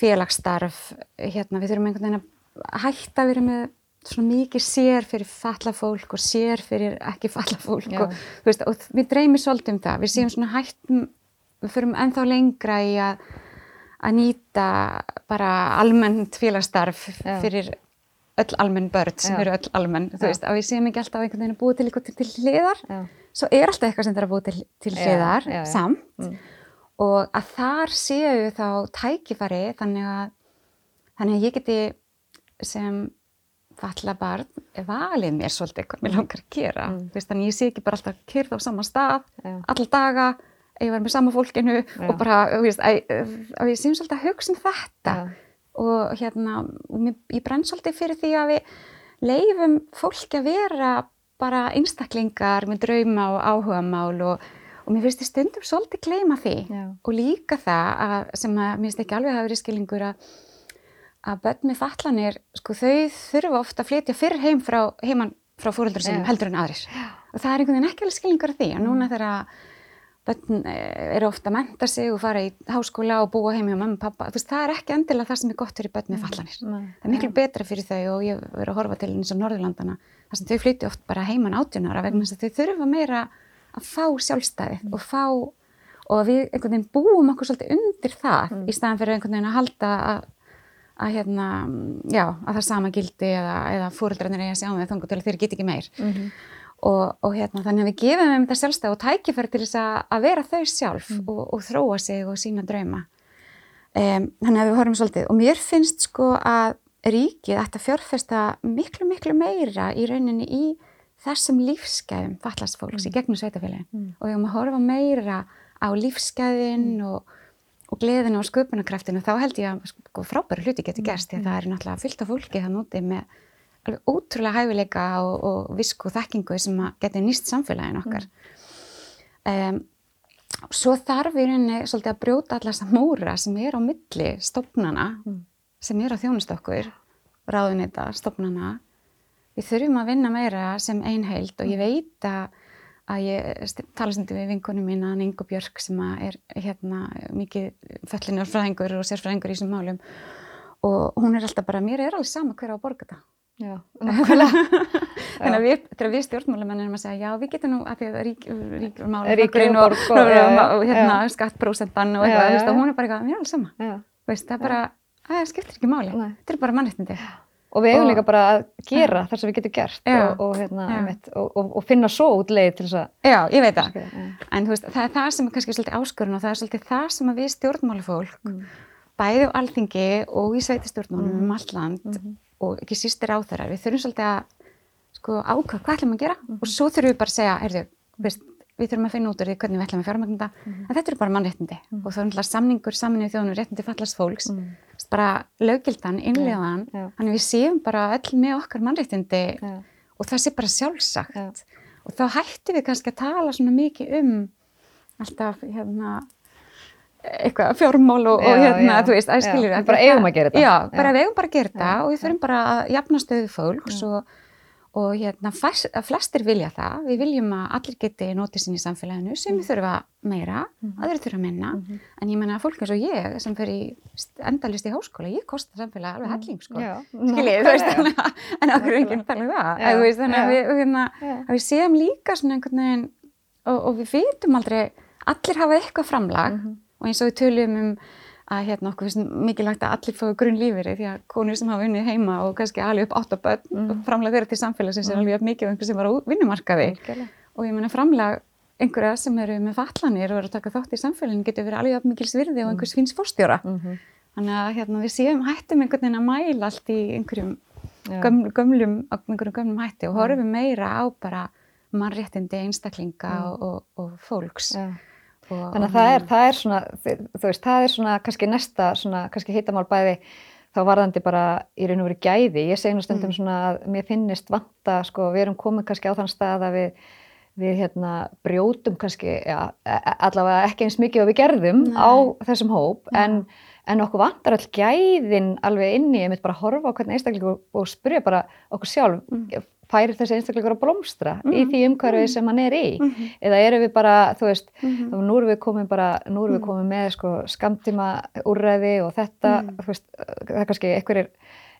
félagsstarf hérna, við þurfum einhvern veginn að hætta að vera með svona mikið sér fyrir falla fólk og sér fyrir ekki falla fólk og, veist, og við dreymum svolítið um það við séum svona hættum við förum ennþá lengra í að að nýta bara almennt félagstarf Já. fyrir öll almenn börn sem Já. eru öll almenn þú veist, að við séum ekki alltaf einhvern veginn að búa til eitthvað til, til hliðar Já. svo er alltaf eitthvað sem það er að búa til, til hliðar samt mm. og að þar séu þá tækifari þannig að þannig að ég geti sem falla barn valið mér svolítið hvað mér langar að gera mm. Þannig ég sé ekki bara alltaf kyrð á sama stað ja. all daga, ég var með sama fólkinu ja. og bara, veist, að, að ég sé svolítið að hugsa um þetta ja. og hérna og mér, ég brenn svolítið fyrir því að við leifum fólki að vera bara einstaklingar með drauma og áhuga mál og, og mér finnst ég stundum svolítið kleima því og líka það að, sem að mér finnst ekki alveg að hafa verið skilingur að að börn með fallanir, sko þau þurfa ofta að flytja fyrr heim frá, heimann frá fóröldur sem yeah. heldur en aðrir yeah. og það er einhvern veginn ekki alveg skilningur af því að núna þegar börn eh, eru ofta að menta sig og fara í háskóla og búa heim hjá mamma og pappa, veist, það er ekki endilega það sem er gott fyrir börn með fallanir. Mm. Það er miklu yeah. betra fyrir þau og ég verið að horfa til eins og Norðurlandana þar sem þau flytja oft bara heimann átjónara vegna þess að þau þurfa meira að fá sjálfstæði mm. og fá og við einhvern veginn búum okkur svolítið undir það mm. í staðan fyrir einhvern veginn að halda að að hérna, já, að það sama gildi eða, eða fóröldrarnir er að sjá með þangu til að þeir get ekki meir mm -hmm. og, og hérna, þannig að við gefum þeim þetta sjálfstæð og tækifæri til þess að, að vera þau sjálf mm -hmm. og, og þróa sig og sína drauma um, þannig að við horfum svolítið og mér finnst sko að ríkið ætti að fjárfesta miklu miklu meira í rauninni í þessum lífsgæðum fallast fólks mm -hmm. í gegnum sveitafélagin mm. og við höfum að horfa meira á lífsgæðin mm. og og gleðinu og sköpunarkraftinu þá held ég að sko, frábæri hluti getur gerst því að það er náttúrulega fyllt af fólki það núti með alveg ótrúlega hæfileika og, og visku þekkingu sem getur nýst samfélagin okkar. Mm. Um, svo þarf í rauninni svolítið að brjóta allast að múra sem er á milli stopnana mm. sem er á þjónustokkur, ráðunita, stopnana. Við þurfum að vinna meira sem einheild og ég veit að að ég tala stundu við vinkunum mín að Ingo Björk sem er hérna mikið föllinarfræðingur og sérfræðingur í þessum málum. Og hún er alltaf bara, mér er alveg sama hver á að borga það Já, þannig að við, þegar við stjórnmálamenn erum að segja, já við getum nú að því að rík, rík, mál, ríkjum og, og, og, og hérna, skattprósentan og eitthvað, veist, hún er bara eitthvað, mér er alveg sama. Veist, það bara, það skiptir ekki máli. Þetta er bara mannreitindi og við eigum líka bara að gera þar sem við getum gert og, og, hérna, einmitt, og, og finna svo út leið til þess að Já, ég veit það, en veist, það er það sem er kannski svolítið áskurinn og það er svolítið það sem við stjórnmálufólk mm. bæði á alþingi og í sveitistjórnmálum mm. um allt land mm -hmm. og ekki sístir á þeirra, við þurfum svolítið að sko ákvæða hvað ætlum að gera -hmm. og svo þurfum við bara að segja, heyrðu, veist við þurfum að finna út úr því hvernig við ætlum að fjármagna þetta. Mm -hmm. en þetta eru bara mannréttindi. Mm og það er náttúrulega samningur saminuð þjóðunum réttindi fallast fólks. Mm bara lögildan, innlegaðan yeah. þannig við séum bara öll með okkar mannréttindi. Yeah. og það sé bara sjálfsagt. Yeah. og þá hættum við kannski að tala svona mikið um alltaf hérna eitthvað fjármál og, og hérna, já, þú veist, við bara eigum að gera þetta. Já, bara eigum bara að gera þetta og við þurfum bara að jafna stöðu fólks og og hérna flestir vilja það, við viljum að allir geti notið sín í samfélaginu. Sem við mm. þurfa meira, mm aðrir þurfa minna. Mm en ég menna að fólk eins og ég sem fyrir endalist í háskóla, ég kostar samfélag alveg helling sko, skiljið, þú veist en okkur er ekki að tala um það. Já. Veist, þannig að við, hérna, að við séum líka svona einhvern veginn og, og við veitum aldrei, allir hafa eitthvað framlag. -hmm. og eins og við töljum um að hérna okkur finnst mikilvægt að allir fóðu grunn lífeyri því að konur sem hafa unnið heima og kannski alveg upp átt á börn mm. og framlega þeirra til samfélagsins mm. er alveg mikið af einhver sem var á vinnumarkaði mm. og ég menna framlega einhverja sem eru með fallanir og eru að taka þátt í samfélaginu getur verið alveg mikil svirði og mm. einhvers finns fórstjóra. Mm -hmm. Þannig að hérna, við séum hættum einhvern veginn að mæla allt í einhverjum gömlum, gömlum, einhverjum gömlum hætti og horfum meira á bara mannréttindi einstaklinga mm. og, og, og fólks. Já. Og, Þannig að það er, það er svona, þú veist, það er svona kannski næsta, svona kannski hittamál bæði þá varðandi bara í raun og veru gæði. Ég segi nú stundum mm. svona að mér finnist vanta, sko, við erum komið kannski á þann stað að við við hérna brjótum kannski, ja, e, e, allavega ekki eins mikið og við gerðum Nei. á þessum hóp ja. en, en okkur vantar all gæðin alveg inni, ég mitt bara horfa á hvernig einstaklingur og spyrja bara okkur sjálf mm. Færir þessi einstaklingur að blómstra mm. í því umhverfi mm. sem hann er í -hmm. eða eru við bara, þú veist -hmm. nú erum við komið bara, nú erum við mm. komið með sko skamtíma úrræði og þetta, mm. þú veist, það er kannski einhverjir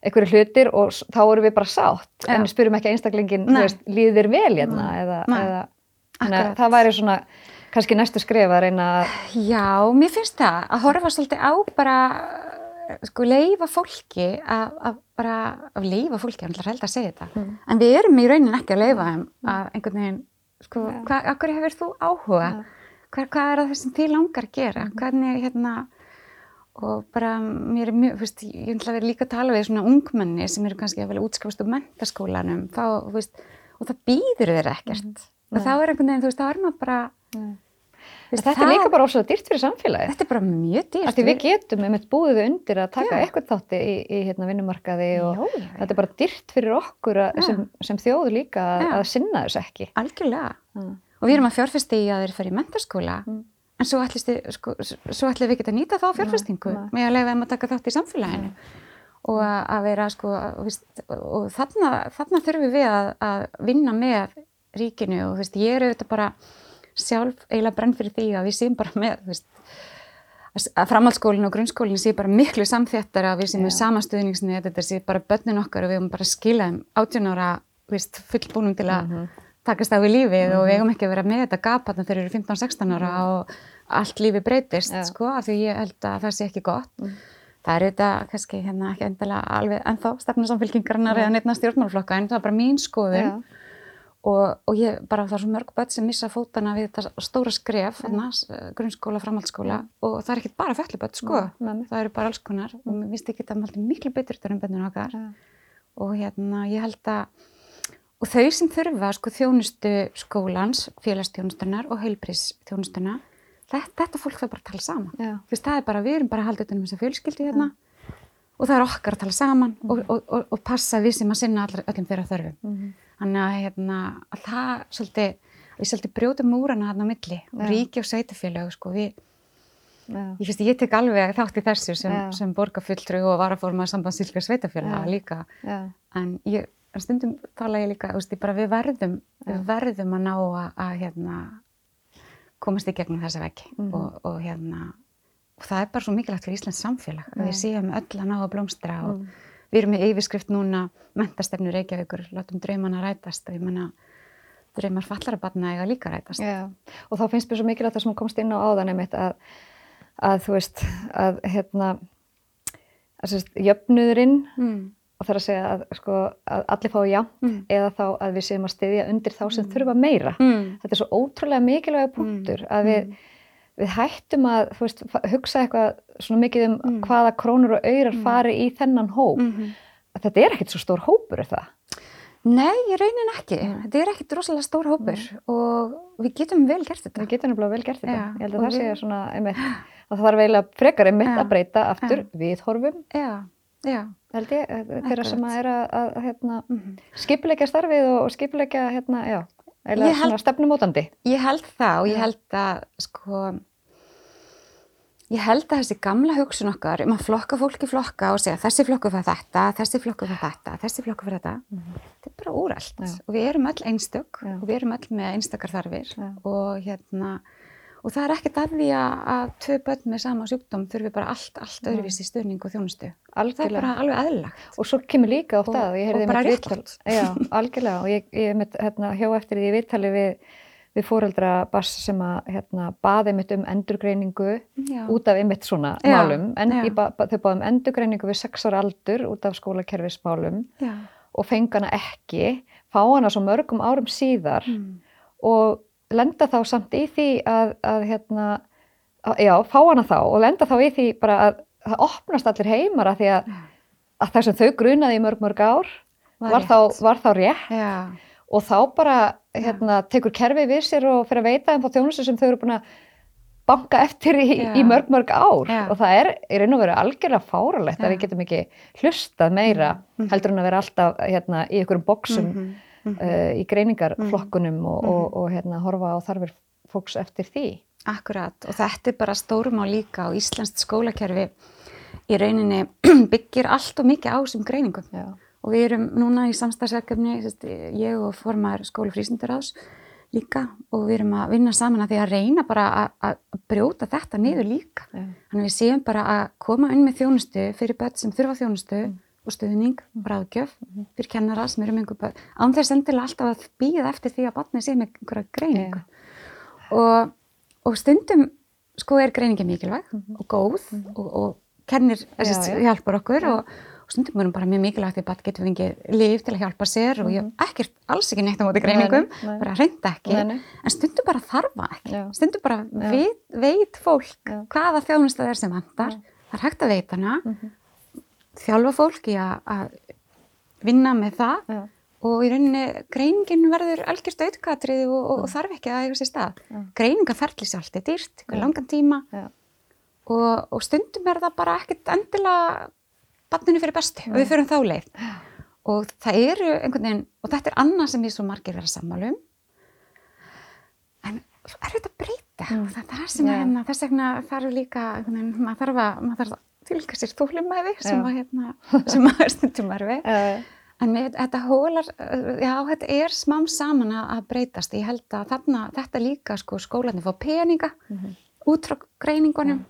einhverju hlutir og þá eru við bara sátt ja. en við spyrum ekki einstaklingin líður þér vel hérna eða, eða það væri svona kannski næstu skrif að reyna að Já, mér finnst það að horfa svolítið á bara sko leifa fólki að bara að leifa fólki, ég ætla að segja þetta mm. en við erum í raunin ekki að leifa þeim mm. að einhvern veginn, sko, ja. hvað, akkur hefur þú áhuga, ja. hvað, hvað er það sem þið langar að gera, mm. hvernig hérna og bara mér er mjög, veist, ég vil að vera líka að tala við svona ungmenni sem eru kannski að velja útskapast úr mentaskólanum þá, veist, og það býður þeir ekkert mm. og þá er einhvern veginn, þú veist, þá er maður bara mm. Þetta er líka bara ósað dýrt fyrir samfélagi Þetta er bara mjög dýrt Því við getum með búið undir að taka já. eitthvað þátti í, í hérna, vinnumarkaði og já, já, þetta er bara dýrt fyrir okkur að, sem, sem þjóður líka að, að sinna þess ekki. Algjörlega, og við erum að fjárfesti í að þeir fara í mentaskóla mm. en svo ætlum sko, við ekki að nýta þá fjárfestingu með að leiða um að taka þátt í samfélaginu. Og að vera sko víst, og þarna, þarna þurfum við að, að vinna með ríkinu og víst, ég er auðvitað bara sjálf eiginlega brenn fyrir því að við séum bara með víst, að framhaldsskólinn og grunnskólinn sé bara miklu samþjættar að við séum með samastuðningsni þetta sé bara börnin okkar og við höfum bara skilað um 18 ára fullbúnum til að mm -hmm. takast á í lífið mm -hmm. og við hefum ekki verið með þetta gap þegar þeir eru 15-16 ára mm -hmm. og allt lífi breytist ja. sko af því ég held að það sé ekki gott mm. það er auðvitað kannski hérna ekki endilega alveg ennþá stefnarsamfélkingarnar ja. eða neittna stjórnmálflokka en það er bara mín skoðun ja. Og, og ég bara það er svo mörg börn sem missa fótana við þetta stóra skref hérna, grunnskóla, framhaldsskóla. Og það er ekki bara felliböld sko. Það eru bara alls konar. Og mér finnst ekki þetta miklu betur þetta en bennun okkar. Og hérna ég held að og þau sem þurfa sko þjónustu skólans, félagstjónustunnar og heilbrís-þjónustuna þetta, þetta fólk þarf bara að tala saman. Þú veist, það er bara, við erum bara halda utanum þessa fjölskyldi hérna. Já. og það er okkar að tala saman mm. og, og, og, og passa við sem að sinna öllum þeirra þörfum. Mm. Þannig að, hérna, að það svolítið, við svolítið brjóðum múrana hérna á milli og ríki og sveitufélög sko, við ég finnst, ég tek alveg þátt í þessu sem, sem borgarfulltru og varaforma sambandsylgar sveitufélag líka. En ég, stundum tala ég líka, veist, ég bara, við verðum við verðum að ná að, að hérna komast í gegnum þessa veggi. Mm og, og hérna og það er bara svo mikilvægt fyrir Íslands samfélag að við séum öll að ná að blómstra og mm. Við erum með yfirskrift núna mentastefnu Reykjavíkur, látum draumana rætast og ég menna draumar fallarabatna eiga líka rætast Já. og þá finnst mér svo mikilvægt það sem komst inn á áðan einmitt að, að þú veist að hérna að sérst, jöfnuðurinn mm og það er að segja að, sko, að allir fái já mm. eða þá að við séum að styðja undir þá sem mm. þurfa meira. Mm. Þetta er svo ótrúlega mikilvæga mm. punktur að við, mm. Við hættum að veist, hugsa eitthvað svona mikið um mm. hvaða krónur og öyrar fari í þennan hóp. -hmm. Þetta er ekkert svo stór hópur, er það? Nei, ég raunin ekki. Þetta er ekkert rosalega stór hópur og við getum vel gert þetta. Við getum vel gert þetta. Já, ég held að það við... sé svona, einmitt, að það þarf eiginlega frekar einmitt að breyta aftur viðhorfum. Já, já held ég, eh, þeirra sem að er að, að hérna, mm -hmm. skipilegja starfið og skipilegja hérna, já, eða svona stefnumótandi. Ég held það og ég held að sko ég held að þessi gamla hugsun okkar um að flokka fólki flokka og segja þessi flokku fyrir þetta, þessi flokku fyrir þetta, þessi flokku fyrir þetta, mm -hmm. þetta er bara úrælt og við erum öll einstök já. og við erum öll með einstakar þarfir já. og hérna og það er ekkert að því að tvei börn með sama sjúkdóm þurfi bara allt, allt öðruvísi stuðning og þjónustu. Algjörlega. Það er bara alveg aðlagt. Og svo kemur líka oft að, og, og bara réttlátt. Já, algjörlega. Og ég, ég mitt, hérna, hjá eftir því ég viðtali við, við fóreldra bass sem að hérna, baði mitt um endurgreiningu já. út af einmitt svona já, málum. En ba, þau baði um endurgreiningu við sex ára aldur út af skólakerfismálum og fengana ekki, fá hana svo mörgum árum síðar mm. og lenda þá samt í því að, að hérna, að, já, fá hana þá og lenda þá í því bara að það opnast allir heimar að því að, að það sem þau grunaði í mörg mörg ár. Var, var, þá, var þá rétt. Já. og þá bara hérna, tekur kerfið við sér og fyrir að veita um þá þjónustu sem þau eru búin að banka eftir í, í mörg mörg ár. Já. og það er í raun og veru algjörlega fáralegt að við getum ekki hlustað meira mm -hmm. heldur en að vera alltaf hérna, í einhverjum bóksum mm -hmm mm -hmm. uh, í greiningarflokkunum mm -hmm. og, og, og hérna, horfa á þarfir fólks eftir því. Akkurat og þetta er bara stórum á líka og Íslandst skólakerfi í rauninni byggir allt og mikið á sem greiningum Já. og við erum núna í samstagsverkefni, ég og formar skólufrísundaráðs líka og við erum að vinna saman að því að reyna bara að brjóta þetta niður líka. Já. Þannig við séum bara að koma inn með þjónustu fyrir börn sem þurfa þjónustu mm og stuðning, bráðgjöf fyrir kennara sem eru með einhver börn án þess endilega alltaf að býða eftir því að barnið sé með einhverja greiningu yeah. og, og stundum sko er greiningi mikilvæg mm -hmm. og góð mm -hmm. og, og kennir þess að hjálpar okkur og, og stundum er hún bara mjög mikilvægt því að barn getur fengið líf til að hjálpa sér og ég hef mhm. ekkert alls ekki neitt á móti greiningum nei, nei. bara reynda ekki nei, en stundum bara þarfa ekki Já. stundum bara veit, veit fólk Já. hvaða þjónust það er sem handar það er hægt að veita hana mm -hmm þjálfa fólk í að vinna með það Já. og í rauninni greiningin verður algjörst auðgatrið og, og, og þarf ekki að eiga sér stað. Greiningaferðli sér allt er dýrt, langan tíma og, og stundum er það bara ekkert endilega banninu fyrir bestu og við förum þá leið. Og það eru einhvern veginn, og þetta er annað sem ég svo margir verið að sammálum, en er þetta breyta? Mm. Það er sem að hérna, þess vegna þarf líka, maður þarf að, maður þarf að tilka sér þúlimæði sem að hérna, sem að er stundum erfi en með þetta hólar já, þetta er smám saman að breytast. Ég held að þarna, þetta líka sko skólanir fá peninga mm -hmm. út frá greiningunum.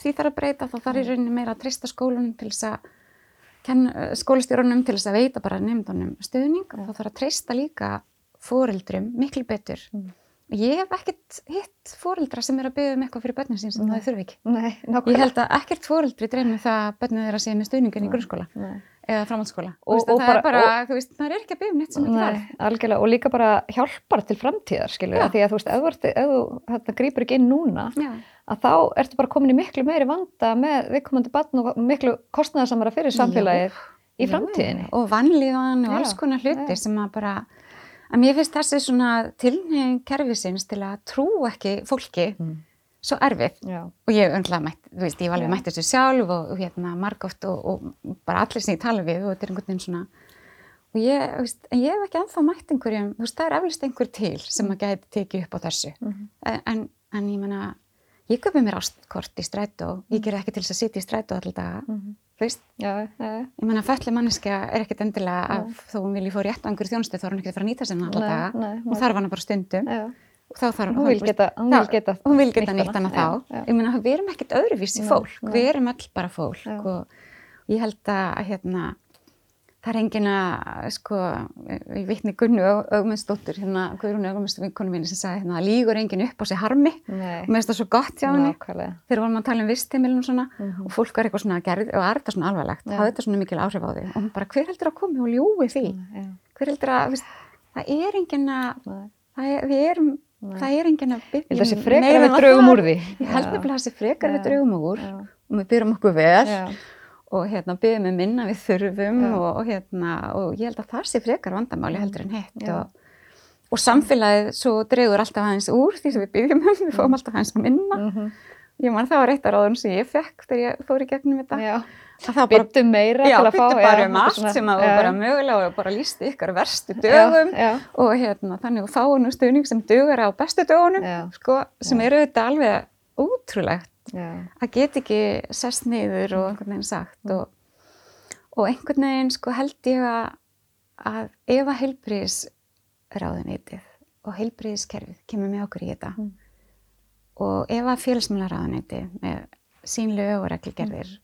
Því þarf að breyta þá þarf í rauninni meira að trista skólunum til þess að skólistjórunum til þess að veita bara nefndunum stuðning. Og þá þarf að trista líka fórildrum miklu betur. Mm. Ég hef ekkert hitt fóreldra sem er að byggja um eitthvað fyrir börnum sín sem Nei. það þurfi ekki. Nei, ég held að ekkert fóreldri dreymir það að börnum þeirra sé með stöðningin í grunnskóla Nei. eða framhaldsskóla. Og, og það, bara, er bara, og, veist, það er ekki að byggja um neitt sem ekki þarf. Algjörlega og líka bara hjálpar til framtíðar skilju því að þú veist, ef þú, þú þetta grýpur ekki inn núna Já. að þá ertu bara komin í miklu meiri vanda með viðkomandi barn og miklu kostnæðarsamara fyrir samfélagið í framtíðinni. Og vanlíðan og alls konar hluti sem að bara En mér finnst þessi svona tilnefing kerfisins til að trú ekki fólki mm. svo erfið Já. og ég öndla mætt, þú veist, ég var alveg mætt þessu sjálf og, og hérna margótt og, og bara allir sem ég tala við og þetta er einhvern veginn svona og ég, þú veist, en ég hef ekki ennþá mætt einhverjum, þú veist, það er eflust einhver til sem að geti tekið upp á þessu mm -hmm. en, en ég menna, ég köpi mér ástkort í strætó, ég ger ekki til þess að sitja í strætó alltaf mm -hmm veist, já, já. ég menna fölli manneskja er ekkert endilega að þó hún vilji fóra rétt á einhverju þjónustu þá er hún ekkert að fara að nýta sem hann alltaf hún þarf hann bara stundum. Og þá þarf hún vil geta, hún vil geta, hún vil geta nýtt hana. þá. Ég menna við erum ekkert öðruvísi fólk. Við erum öll bara fólk og ég held að hérna það er engin að, sko, ég vitni Gunnu Ögmundsdóttur, hérna, Guðrún Ögmundsdóttur vinkonu mín sem sagði, hérna, lígur engin upp á sig harmi. Nei. og mér finnst það svo gott hjá henni. Nákvæmlega. þegar vorum að tala um vistheimilin og svona mm -hmm. og fólk er eitthvað svona gerð og er þetta svona alvarlegt, hafði þetta svona mikil áhrif á því og bara hver heldur að komi og ljúi því? Ja. hver heldur að, viðst, það er engin að það er, við erum Nei. það er engin að byrja þessi frekar við draugum úr því. ég held nefnilega þessi frekar við draugum úr og við byrjum okkur vel og hérna byggðum við minna við þurfum og, og hérna og ég held að það sé frekar vandamáli heldur en hitt og, og samfélagið svo dreyður alltaf aðeins úr því sem við byggjum um, við fáum alltaf aðeins minna. Mm -hmm. ég man það var eitt af ráðum sem ég fekk þegar ég fór í gegnum þetta. Byttu meira já, byttu bara um allt sem að var bara mögulega og bara lísti ykkar verstu dögum já, já. og hérna þannig að fáinu stuðning sem dögur á bestu dögunum sko, sem eru þetta alveg útrúlegt Já. Að get ekki sest niður og einhvern veginn sagt og, og einhvern veginn sko held ég að, að ef að heilbríðisráðunitið og heilbríðiskerfið kemur með okkur í þetta mm. og ef að félagsmjölarráðunitið með sínlegu og reglgerðir mm.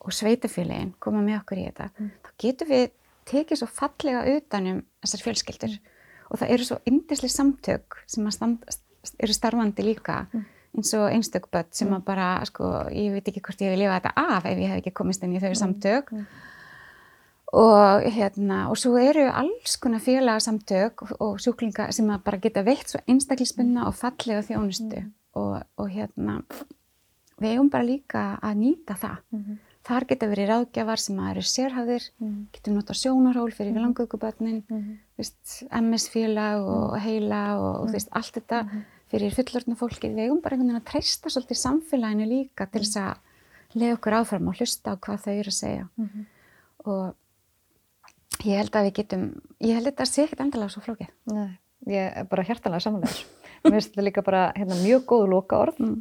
og sveitafélagin koma með okkur í þetta mm. þá getur við tekið svo fallega utanum þessar fjölskyldur mm. og það eru svo yndisli samtök sem stand, eru starfandi líka mm eins og einstökbött sem að bara, sko, ég veit ekki hvort ég hef lifað þetta af ef ég hef ekki komist inn í þau samtök og hérna og svo eru alls konar félagsamtök og sjúklinga sem að bara geta veitt svo einstaklisbunna og fallega þjónustu mm. og, og hérna við eigum bara líka að nýta það mm þar geta verið ráðgjafar sem að eru sérhæðir mm. getum nota sjónarhól fyrir mm. langökubötnin -hmm. MS félag og mm. heila og, og veist, allt þetta -hmm. Fyrir fullorðna fólki við eigum bara einhvern veginn að treysta svolítið samfélaginu líka til þess að leiða okkur áfram og hlusta á hvað þau eru að segja og Ég held að við getum, ég held að þetta sé ekkert endilega svo flókið. Nei, ég er bara hjertanlega samanlegar. Mér finnst þetta líka bara hérna, mjög góð loka orð mm.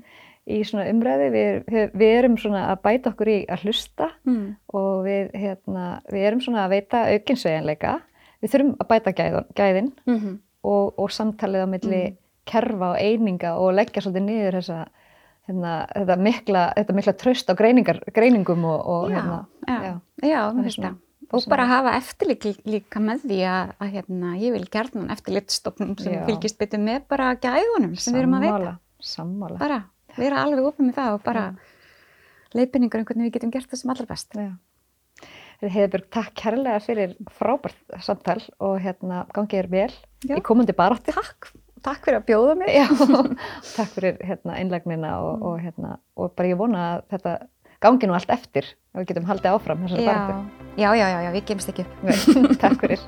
í svona umræði. Við, við erum svona að bæta okkur í að hlusta mm. og við, hérna, við erum svona að veita aukinsveginleika. Við þurfum að bæta gæðin, gæðin mm -hmm. og, og samtalið á milli mm. Kerfa og eininga og leggja svolítið niður þessa, hérna, þetta, mikla, þetta mikla tröst á greiningum og, og já, hérna, já, já, já, það og bara hafa eftirlit líka með því að, að hérna, ég vil gerðan eftirlitstofnum sem Já. fylgist betur með bara gæðunum sem við erum að veita. sammála. Bara vera alveg opið með það og bara leifinningur um hvernig við getum gert það sem allra best. Heiðbjörg, takk kærlega fyrir frábært samtal og hérna gangið er vel Já. í komandi barátti Takk, takk fyrir að bjóða mig Já, Takk fyrir hérna, einlagnina og, mm. og, hérna, og bara ég vona að þetta gangi nú allt eftir og við getum haldið áfram. Já, já, já, já, við gemst ekki. Takk fyrir.